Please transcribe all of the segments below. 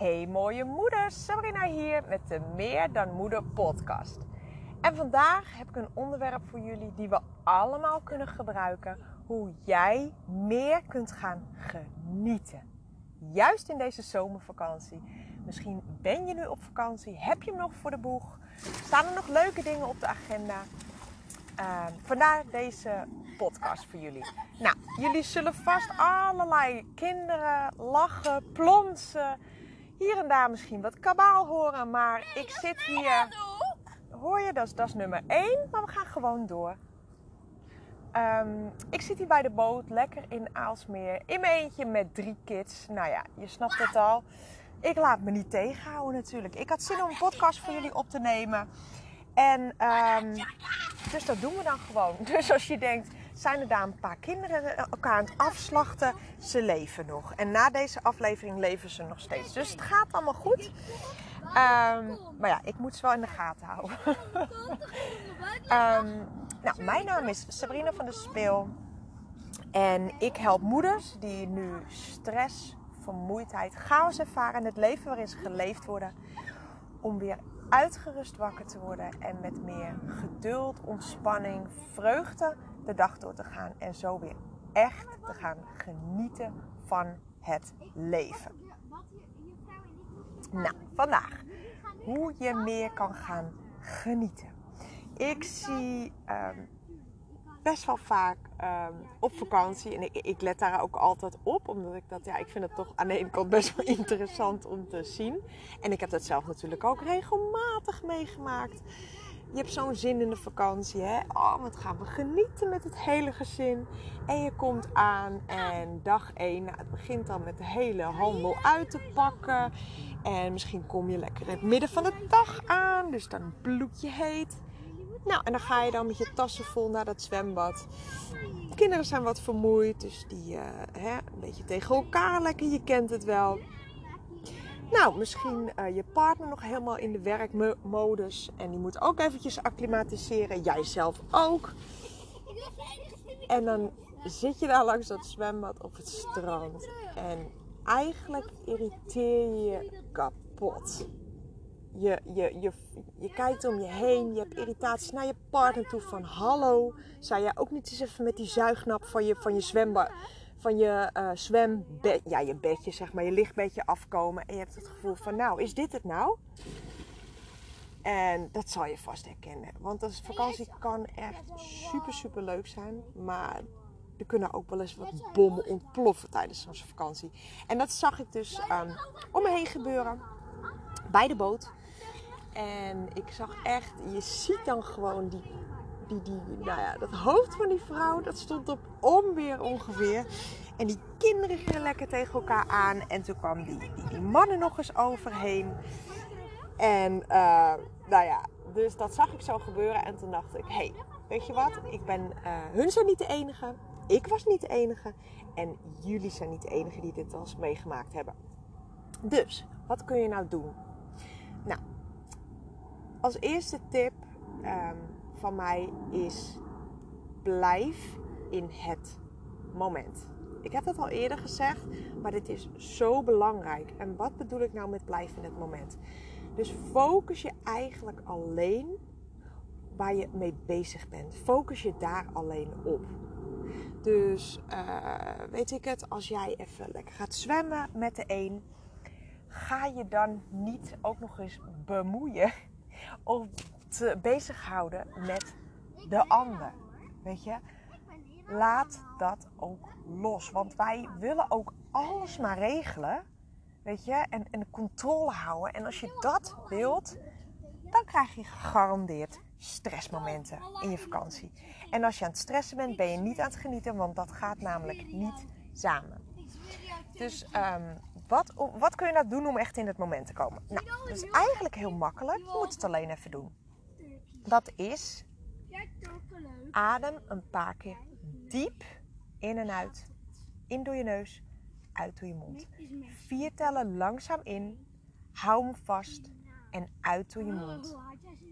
Hey mooie moeders, Sabrina hier met de Meer dan Moeder podcast. En vandaag heb ik een onderwerp voor jullie die we allemaal kunnen gebruiken. Hoe jij meer kunt gaan genieten. Juist in deze zomervakantie. Misschien ben je nu op vakantie, heb je hem nog voor de boeg. Staan er nog leuke dingen op de agenda? Uh, vandaar deze podcast voor jullie. Nou, jullie zullen vast allerlei kinderen lachen, plonsen. Hier en daar misschien wat kabaal horen, maar ik zit hier. Hoor je, dat is, dat is nummer 1, maar we gaan gewoon door. Um, ik zit hier bij de boot, lekker in Aalsmeer, in mijn eentje met drie kids. Nou ja, je snapt het al. Ik laat me niet tegenhouden natuurlijk. Ik had zin om een podcast voor jullie op te nemen. En um, dus dat doen we dan gewoon. Dus als je denkt, zijn er daar een paar kinderen elkaar aan het afslachten? Ze leven nog. En na deze aflevering leven ze nog steeds. Dus het gaat allemaal goed. Um, maar ja, ik moet ze wel in de gaten houden. um, nou, mijn naam is Sabrina van der Speel. En ik help moeders die nu stress, vermoeidheid, chaos ervaren in het leven waarin ze geleefd worden. Om weer uitgerust wakker te worden en met meer geduld, ontspanning, vreugde de dag door te gaan en zo weer echt te gaan genieten van het leven. Nou, vandaag hoe je meer kan gaan genieten. Ik zie um, best wel vaak um, op vakantie. En ik, ik, let daar ook altijd op. Omdat ik dat, ja, ik vind het toch aan de ene kant best wel interessant om te zien. En ik heb dat zelf natuurlijk ook regelmatig meegemaakt. Je hebt zo'n zin in de vakantie, hè? Oh, wat gaan we genieten met het hele gezin. En je komt aan en dag 1, nou, het begint dan met de hele handel uit te pakken. En misschien kom je lekker in het midden van de dag aan, dus dan bloed je heet. Nou, en dan ga je dan met je tassen vol naar dat zwembad. De kinderen zijn wat vermoeid, dus die uh, hè, een beetje tegen elkaar lekker, je kent het wel. Nou, misschien uh, je partner nog helemaal in de werkmodus. En die moet ook eventjes acclimatiseren. Jijzelf ook. En dan zit je daar langs dat zwembad op het strand. En eigenlijk irriteer je je kapot. Je, je, je, je kijkt om je heen. Je hebt irritaties naar je partner toe van... Hallo, zou jij ook niet eens even met die zuignap van je, van je zwembad van je uh, ja, je bedje, zeg maar, je lichtbedje afkomen. En je hebt het gevoel van, nou, is dit het nou? En dat zal je vast herkennen. Want een vakantie kan echt super, super leuk zijn. Maar er kunnen ook wel eens wat bommen ontploffen tijdens zo'n vakantie. En dat zag ik dus um, om me heen gebeuren. Bij de boot. En ik zag echt, je ziet dan gewoon die die, die, nou ja, dat hoofd van die vrouw, dat stond op onweer ongeveer. En die kinderen gingen lekker tegen elkaar aan. En toen kwam die, die, mannen nog eens overheen. En uh, nou ja, dus dat zag ik zo gebeuren. En toen dacht ik, hé, hey, weet je wat? Ik ben, uh, hun zijn niet de enige. Ik was niet de enige. En jullie zijn niet de enige die dit al eens meegemaakt hebben. Dus, wat kun je nou doen? Nou, als eerste tip... Um, van mij is blijf in het moment. Ik heb dat al eerder gezegd, maar dit is zo belangrijk. En wat bedoel ik nou met blijf in het moment? Dus focus je eigenlijk alleen waar je mee bezig bent. Focus je daar alleen op. Dus uh, weet ik het, als jij even lekker gaat zwemmen met de een, ga je dan niet ook nog eens bemoeien of te bezighouden met de ander. Weet je, laat dat ook los. Want wij willen ook alles maar regelen. Weet je, en, en controle houden. En als je dat wilt, dan krijg je gegarandeerd stressmomenten in je vakantie. En als je aan het stressen bent, ben je niet aan het genieten, want dat gaat namelijk niet samen. Dus um, wat, wat kun je nou doen om echt in het moment te komen? Nou, dat is eigenlijk heel makkelijk. Je moet het alleen even doen. Dat is adem een paar keer diep in en uit. In door je neus, uit door je mond. Vier tellen langzaam in. Hou hem vast en uit door je mond.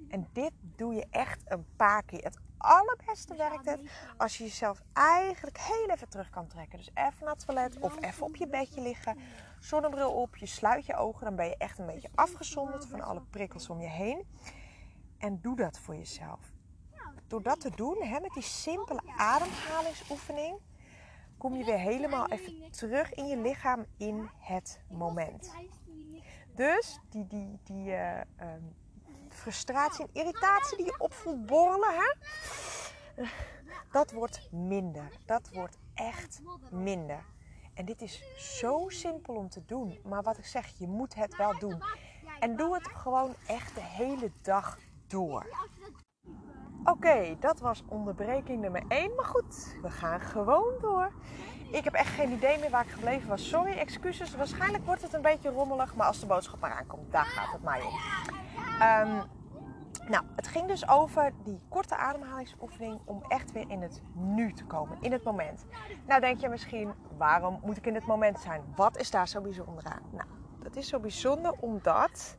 En dit doe je echt een paar keer. Het allerbeste werkt het als je jezelf eigenlijk heel even terug kan trekken. Dus even naar het toilet of even op je bedje liggen. Zonnebril op, je sluit je ogen. Dan ben je echt een beetje afgezonderd van alle prikkels om je heen. En doe dat voor jezelf. Door dat te doen, hè, met die simpele ademhalingsoefening, kom je weer helemaal even terug in je lichaam in het moment. Dus die, die, die uh, um, frustratie en irritatie die je op voelt borrelen, hè? dat wordt minder. Dat wordt echt minder. En dit is zo simpel om te doen. Maar wat ik zeg, je moet het wel doen. En doe het gewoon echt de hele dag door. Oké, dat was onderbreking nummer 1. Maar goed, we gaan gewoon door. Ik heb echt geen idee meer waar ik gebleven was. Sorry, excuses. Waarschijnlijk wordt het een beetje rommelig. Maar als de boodschap eraan komt, daar gaat het mij om. Um, nou, het ging dus over die korte ademhalingsoefening om echt weer in het nu te komen, in het moment. Nou denk je misschien, waarom moet ik in het moment zijn? Wat is daar zo bijzonder aan? Nou, dat is zo bijzonder omdat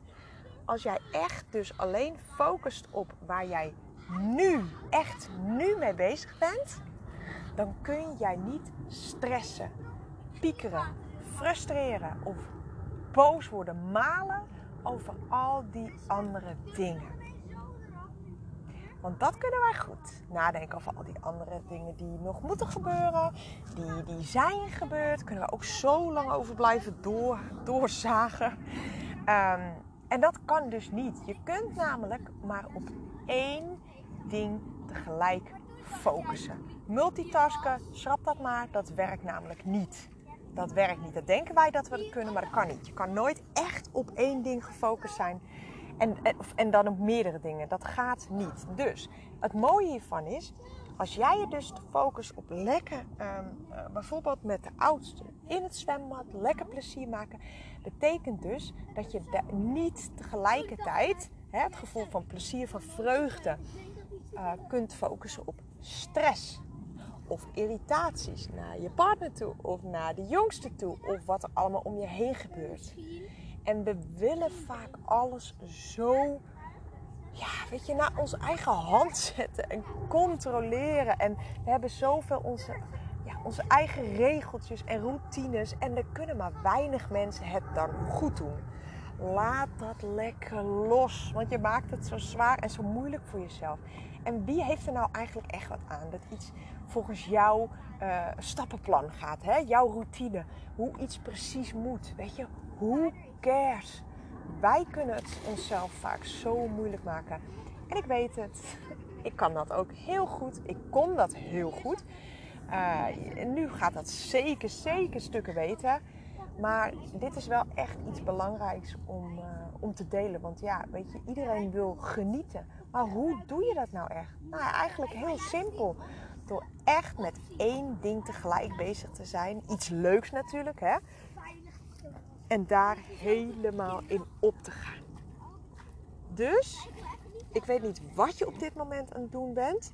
als jij echt dus alleen focust op waar jij nu, echt nu mee bezig bent, dan kun jij niet stressen, piekeren, frustreren of boos worden, malen over al die andere dingen. Want dat kunnen wij goed. Nadenken over al die andere dingen die nog moeten gebeuren. Die, die zijn gebeurd. Kunnen we ook zo lang over blijven door, doorzagen. Um, en dat kan dus niet. Je kunt namelijk maar op één ding tegelijk focussen. Multitasken, schrap dat maar, dat werkt namelijk niet. Dat werkt niet. Dat denken wij dat we dat kunnen, maar dat kan niet. Je kan nooit echt op één ding gefocust zijn. En, en, en dan op meerdere dingen. Dat gaat niet. Dus het mooie hiervan is, als jij je dus focust op lekker, um, uh, bijvoorbeeld met de oudste in het zwembad, lekker plezier maken, betekent dus dat je niet tegelijkertijd hè, het gevoel van plezier, van vreugde, uh, kunt focussen op stress of irritaties naar je partner toe of naar de jongste toe of wat er allemaal om je heen gebeurt. En we willen vaak alles zo, ja, weet je, naar onze eigen hand zetten en controleren. En we hebben zoveel onze, ja, onze eigen regeltjes en routines. En er kunnen maar weinig mensen het dan goed doen. Laat dat lekker los, want je maakt het zo zwaar en zo moeilijk voor jezelf. En wie heeft er nou eigenlijk echt wat aan dat iets volgens jouw uh, stappenplan gaat, hè? jouw routine, hoe iets precies moet? Weet je, hoe cares? Wij kunnen het onszelf vaak zo moeilijk maken. En ik weet het. Ik kan dat ook heel goed. Ik kon dat heel goed. Uh, nu gaat dat zeker, zeker stukken weten. Maar dit is wel echt iets belangrijks om, uh, om te delen. Want ja, weet je, iedereen wil genieten. Maar hoe doe je dat nou echt? Nou, eigenlijk heel simpel. Door echt met één ding tegelijk bezig te zijn. Iets leuks natuurlijk, hè. En daar helemaal in op te gaan. Dus, ik weet niet wat je op dit moment aan het doen bent.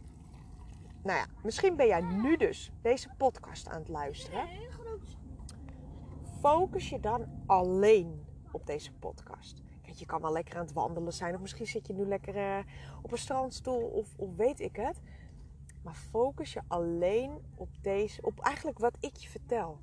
Nou ja, misschien ben jij nu dus deze podcast aan het luisteren. Focus je dan alleen op deze podcast. Kijk, je kan wel lekker aan het wandelen zijn. Of misschien zit je nu lekker uh, op een strandstoel of, of weet ik het. Maar focus je alleen op deze, op eigenlijk wat ik je vertel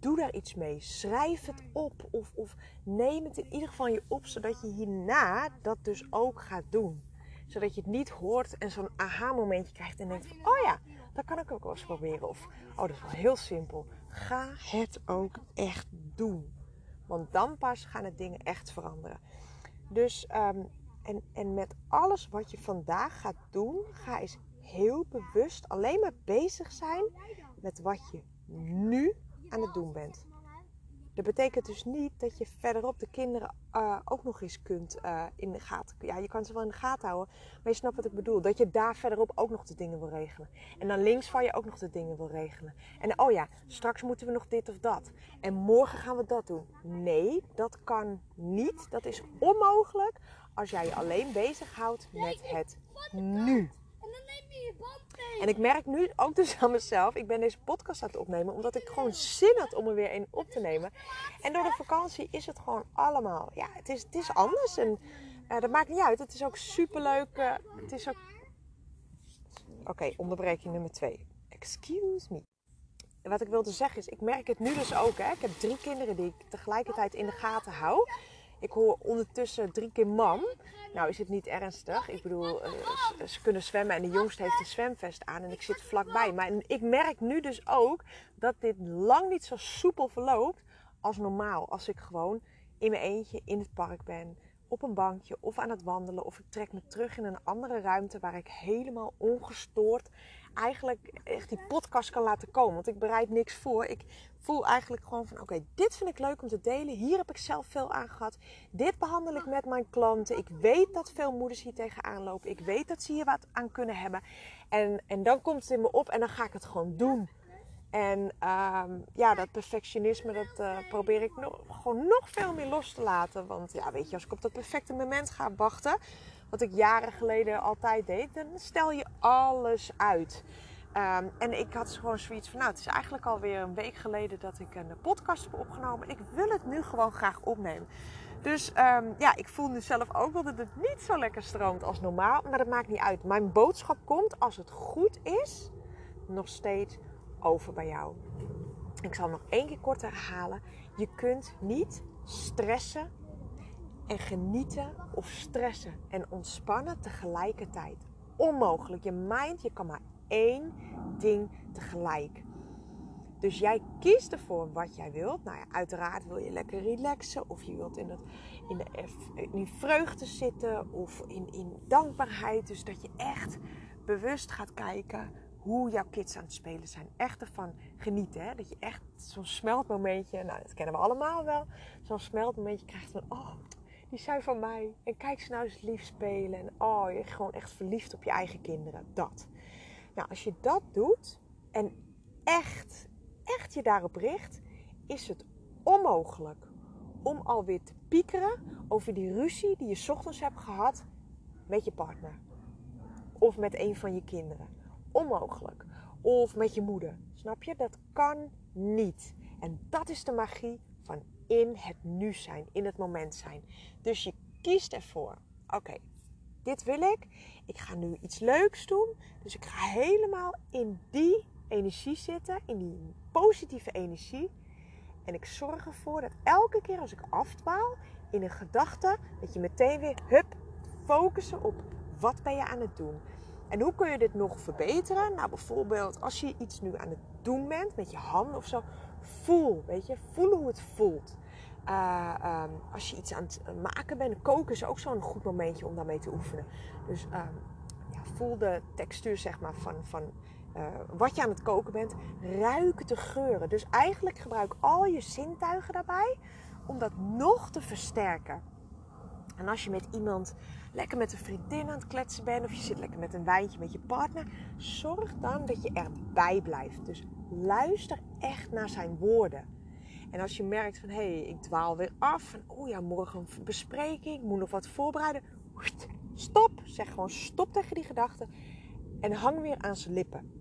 doe daar iets mee. Schrijf het op of, of neem het in ieder geval je op, zodat je hierna dat dus ook gaat doen. Zodat je het niet hoort en zo'n aha-momentje krijgt en denkt: oh ja, dat kan ik ook wel eens proberen. Of oh, dat is wel heel simpel. Ga het ook echt doen. Want dan pas gaan het dingen echt veranderen. Dus, um, en, en met alles wat je vandaag gaat doen, ga eens heel bewust alleen maar bezig zijn met wat je nu aan het doen bent. Dat betekent dus niet dat je verderop de kinderen uh, ook nog eens kunt uh, in de gaten. Ja, je kan ze wel in de gaten houden, maar je snapt wat ik bedoel. Dat je daar verderop ook nog de dingen wil regelen. En dan links van je ook nog de dingen wil regelen. En oh ja, straks moeten we nog dit of dat. En morgen gaan we dat doen. Nee, dat kan niet. Dat is onmogelijk als jij je alleen bezighoudt met het nu. En ik merk nu ook dus aan mezelf, ik ben deze podcast aan het opnemen omdat ik gewoon zin had om er weer een op te nemen. En door de vakantie is het gewoon allemaal, ja, het is, het is anders. En uh, dat maakt niet uit. Het is ook super leuk. Uh, het is ook Oké, onderbreking nummer twee. Excuse me. Wat ik wilde zeggen is, ik merk het nu dus ook. Hè. Ik heb drie kinderen die ik tegelijkertijd in de gaten hou. Ik hoor ondertussen drie keer mam. Nou is het niet ernstig. Ik bedoel, uh, ze kunnen zwemmen en de jongste heeft een zwemvest aan en ik zit vlakbij. Maar ik merk nu dus ook dat dit lang niet zo soepel verloopt als normaal. Als ik gewoon in mijn eentje in het park ben, op een bankje of aan het wandelen. Of ik trek me terug in een andere ruimte waar ik helemaal ongestoord eigenlijk echt die podcast kan laten komen. Want ik bereid niks voor. Ik voel eigenlijk gewoon van oké, dit vind ik leuk om te delen. Hier heb ik zelf veel aan gehad. Dit behandel ik met mijn klanten. Ik weet dat veel moeders hier tegenaan lopen. Ik weet dat ze hier wat aan kunnen hebben. En, en dan komt het in me op en dan ga ik het gewoon doen. En ehm, ja, dat perfectionisme, dat uh, probeer ik nog, gewoon nog veel meer los te laten. Want ja, weet je, als ik op dat perfecte moment ga wachten, wat ik jaren geleden altijd deed, dan stel je alles uit. Um, en ik had gewoon zoiets van, nou, het is eigenlijk alweer een week geleden dat ik een podcast heb opgenomen. Ik wil het nu gewoon graag opnemen. Dus um, ja, ik voel nu zelf ook wel dat het niet zo lekker stroomt als normaal. Maar dat maakt niet uit. Mijn boodschap komt, als het goed is, nog steeds over bij jou. Ik zal nog één keer kort herhalen. Je kunt niet stressen en genieten of stressen en ontspannen tegelijkertijd. Onmogelijk. Je mind, je kan maar één ding tegelijk. Dus jij kiest ervoor wat jij wilt. Nou ja, uiteraard wil je lekker relaxen. Of je wilt in, het, in, de, in vreugde zitten. Of in, in dankbaarheid. Dus dat je echt bewust gaat kijken hoe jouw kids aan het spelen zijn. Echt ervan genieten. Hè? Dat je echt zo'n smeltmomentje, nou dat kennen we allemaal wel. Zo'n smeltmomentje krijgt van, oh, die zijn van mij. En kijk ze nou eens lief spelen. En oh, je bent gewoon echt verliefd op je eigen kinderen. Dat. Nou, als je dat doet en echt, echt je daarop richt, is het onmogelijk om alweer te piekeren over die ruzie die je ochtends hebt gehad met je partner. Of met een van je kinderen. Onmogelijk. Of met je moeder. Snap je? Dat kan niet. En dat is de magie van in het nu zijn, in het moment zijn. Dus je kiest ervoor. Oké, dit wil ik. Ik ga nu iets leuks doen. Dus ik ga helemaal in die energie zitten, in die positieve energie. En ik zorg ervoor dat elke keer als ik afdwaal in een gedachte, dat je meteen weer, hup, focussen op wat ben je aan het doen. En hoe kun je dit nog verbeteren? Nou, bijvoorbeeld als je iets nu aan het doen bent met je handen of zo, voel, weet je, voel hoe het voelt. Uh, um, als je iets aan het maken bent, koken is ook zo'n goed momentje om daarmee te oefenen. Dus um, ja, voel de textuur zeg maar, van, van uh, wat je aan het koken bent. Ruik de geuren. Dus eigenlijk gebruik al je zintuigen daarbij om dat nog te versterken. En als je met iemand lekker met een vriendin aan het kletsen bent of je zit lekker met een wijntje met je partner, zorg dan dat je erbij blijft. Dus luister echt naar zijn woorden. En als je merkt van hé, hey, ik dwaal weer af. Oh ja, morgen een bespreking, ik moet nog wat voorbereiden. Stop, zeg gewoon stop tegen die gedachten. En hang weer aan zijn lippen.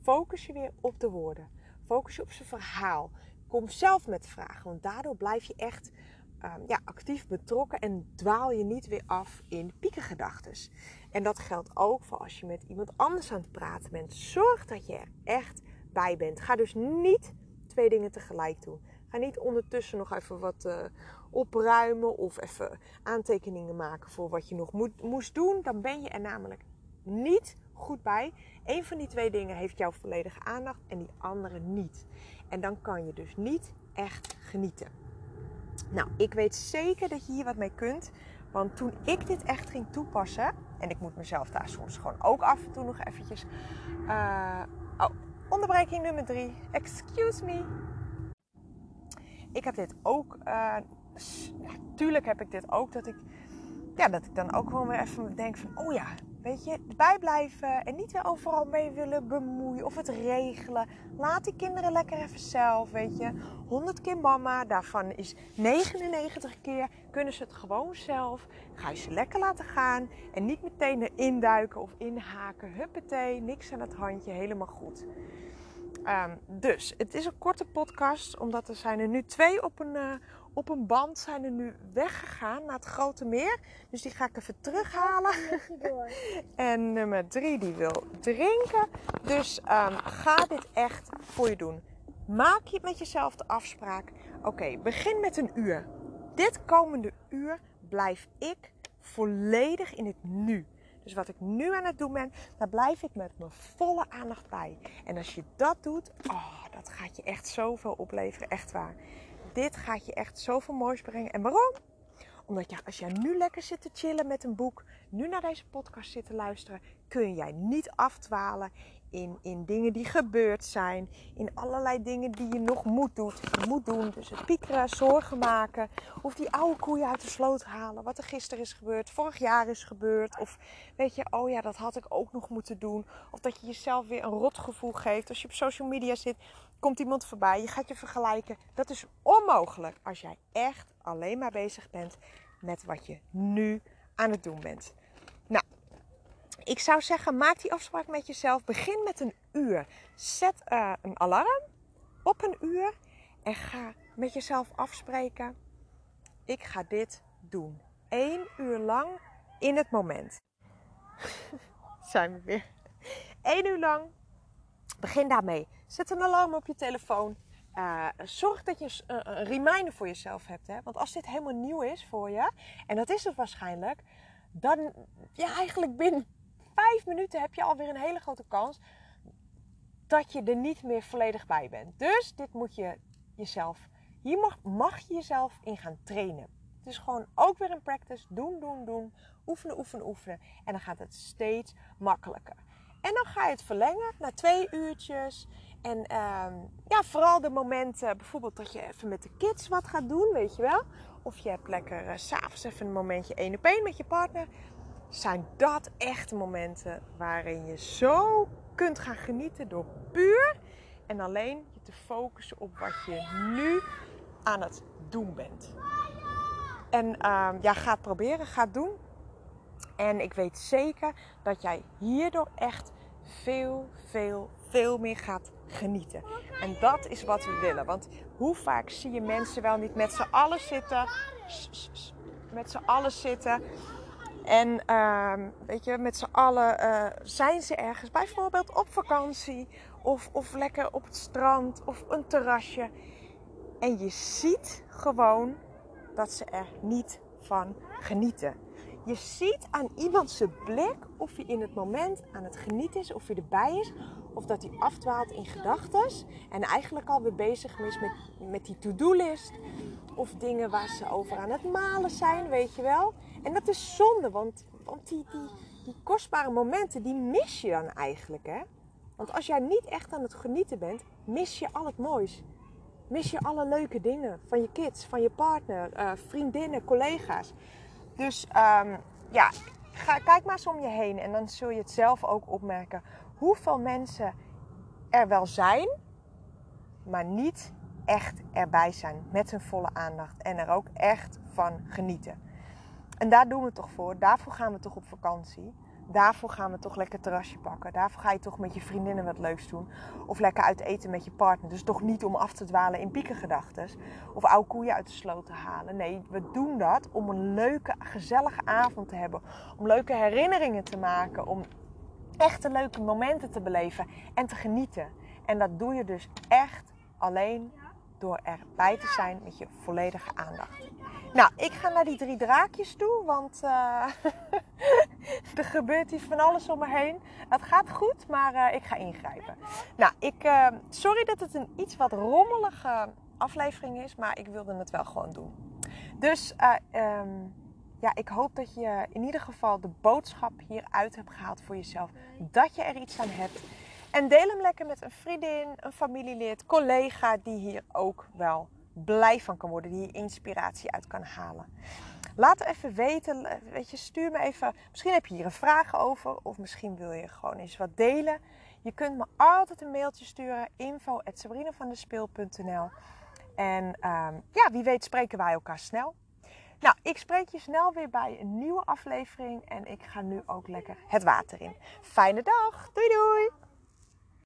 Focus je weer op de woorden. Focus je op zijn verhaal. Kom zelf met vragen, want daardoor blijf je echt um, ja, actief betrokken en dwaal je niet weer af in piekengedachten. En dat geldt ook voor als je met iemand anders aan het praten bent. Zorg dat je er echt bij bent. Ga dus niet dingen tegelijk doen. Ga niet ondertussen nog even wat uh, opruimen of even aantekeningen maken voor wat je nog moet, moest doen. Dan ben je er namelijk niet goed bij. Eén van die twee dingen heeft jouw volledige aandacht en die andere niet. En dan kan je dus niet echt genieten. Nou, ik weet zeker dat je hier wat mee kunt. Want toen ik dit echt ging toepassen, en ik moet mezelf daar soms gewoon ook af en toe nog eventjes. Uh, oh, onderbreking nummer drie. Excuse me. Ik heb dit ook. Uh, tuurlijk heb ik dit ook dat ik. Ja, dat ik dan ook gewoon weer even denk van, oh ja, Weet je, bijblijven en niet weer overal mee willen bemoeien of het regelen. Laat die kinderen lekker even zelf, weet je. 100 keer mama, daarvan is 99 keer kunnen ze het gewoon zelf. Ga je ze lekker laten gaan en niet meteen erin duiken of inhaken. Huppatee, niks aan het handje, helemaal goed. Um, dus, het is een korte podcast, omdat er zijn er nu twee op een, uh, op een band zijn er nu weggegaan naar het grote meer. Dus die ga ik even terughalen. en nummer drie, die wil drinken. Dus um, ga dit echt voor je doen. Maak je met jezelf de afspraak. Oké, begin met een uur. Dit komende uur blijf ik volledig in het nu. Dus wat ik nu aan het doen ben, daar blijf ik met mijn volle aandacht bij. En als je dat doet, oh, dat gaat je echt zoveel opleveren. Echt waar. Dit gaat je echt zoveel moois brengen. En waarom? Omdat ja, als jij nu lekker zit te chillen met een boek, nu naar deze podcast zit te luisteren, kun jij niet afdwalen in, in dingen die gebeurd zijn, in allerlei dingen die je nog moet doen. Moet doen. Dus het piekeren, zorgen maken, of die oude koeien uit de sloot halen, wat er gisteren is gebeurd, vorig jaar is gebeurd, of weet je, oh ja, dat had ik ook nog moeten doen, of dat je jezelf weer een rotgevoel geeft als je op social media zit. Komt iemand voorbij, je gaat je vergelijken. Dat is onmogelijk als jij echt alleen maar bezig bent met wat je nu aan het doen bent. Ik zou zeggen, maak die afspraak met jezelf. Begin met een uur. Zet uh, een alarm op een uur en ga met jezelf afspreken. Ik ga dit doen. Eén uur lang in het moment. Zijn we weer. Eén uur lang. Begin daarmee. Zet een alarm op je telefoon. Uh, zorg dat je een reminder voor jezelf hebt. Hè? Want als dit helemaal nieuw is voor je, en dat is het waarschijnlijk, dan ja, eigenlijk binnen vijf minuten heb je alweer een hele grote kans dat je er niet meer volledig bij bent. Dus dit moet je jezelf, hier mag, mag je jezelf in gaan trainen. Dus gewoon ook weer een practice, doen, doen, doen, oefenen, oefenen, oefenen. En dan gaat het steeds makkelijker. En dan ga je het verlengen naar twee uurtjes. En ehm, ja, vooral de momenten, bijvoorbeeld dat je even met de kids wat gaat doen, weet je wel. Of je hebt lekker uh, s'avonds even een momentje één op één met je partner zijn dat echte momenten waarin je zo kunt gaan genieten door puur en alleen je te focussen op wat je nu aan het doen bent. En uh, ja, ga proberen, ga doen. En ik weet zeker dat jij hierdoor echt veel, veel, veel meer gaat genieten. En dat is wat we willen. Want hoe vaak zie je mensen wel niet met z'n allen zitten, met z'n allen zitten en uh, weet je, met z'n allen uh, zijn ze ergens, bijvoorbeeld op vakantie of, of lekker op het strand of een terrasje. En je ziet gewoon dat ze er niet van genieten. Je ziet aan iemand zijn blik of hij in het moment aan het genieten is, of hij erbij is, of dat hij afdwaalt in gedachten en eigenlijk alweer bezig is met, met die to-do-list of dingen waar ze over aan het malen zijn, weet je wel. En dat is zonde, want, want die, die, die kostbare momenten, die mis je dan eigenlijk, hè. Want als jij niet echt aan het genieten bent, mis je al het moois. Mis je alle leuke dingen van je kids, van je partner, uh, vriendinnen, collega's. Dus um, ja, ga, kijk maar eens om je heen en dan zul je het zelf ook opmerken. Hoeveel mensen er wel zijn, maar niet echt erbij zijn met hun volle aandacht en er ook echt van genieten. En daar doen we toch voor. Daarvoor gaan we toch op vakantie. Daarvoor gaan we toch lekker terrasje pakken. Daarvoor ga je toch met je vriendinnen wat leuks doen. Of lekker uit eten met je partner. Dus toch niet om af te dwalen in piekengedachten. Of oude koeien uit de sloot te halen. Nee, we doen dat om een leuke, gezellige avond te hebben. Om leuke herinneringen te maken. Om echte leuke momenten te beleven en te genieten. En dat doe je dus echt alleen door erbij te zijn met je volledige aandacht. Nou, ik ga naar die drie draakjes toe, want uh, er gebeurt hier van alles om me heen. Het gaat goed, maar uh, ik ga ingrijpen. Nou, ik, uh, sorry dat het een iets wat rommelige aflevering is, maar ik wilde het wel gewoon doen. Dus um, ja, ik hoop dat je in ieder geval de boodschap hieruit hebt gehaald voor jezelf. Dat je er iets aan hebt. En deel hem lekker met een vriendin, een familielid, collega die hier ook wel blij van kan worden, die hier inspiratie uit kan halen. Laat even weten, weet je, stuur me even. Misschien heb je hier een vraag over, of misschien wil je gewoon eens wat delen. Je kunt me altijd een mailtje sturen: info@sabrinevandespeel.nl. En um, ja, wie weet spreken wij elkaar snel. Nou, ik spreek je snel weer bij een nieuwe aflevering en ik ga nu ook lekker het water in. Fijne dag, doei doei!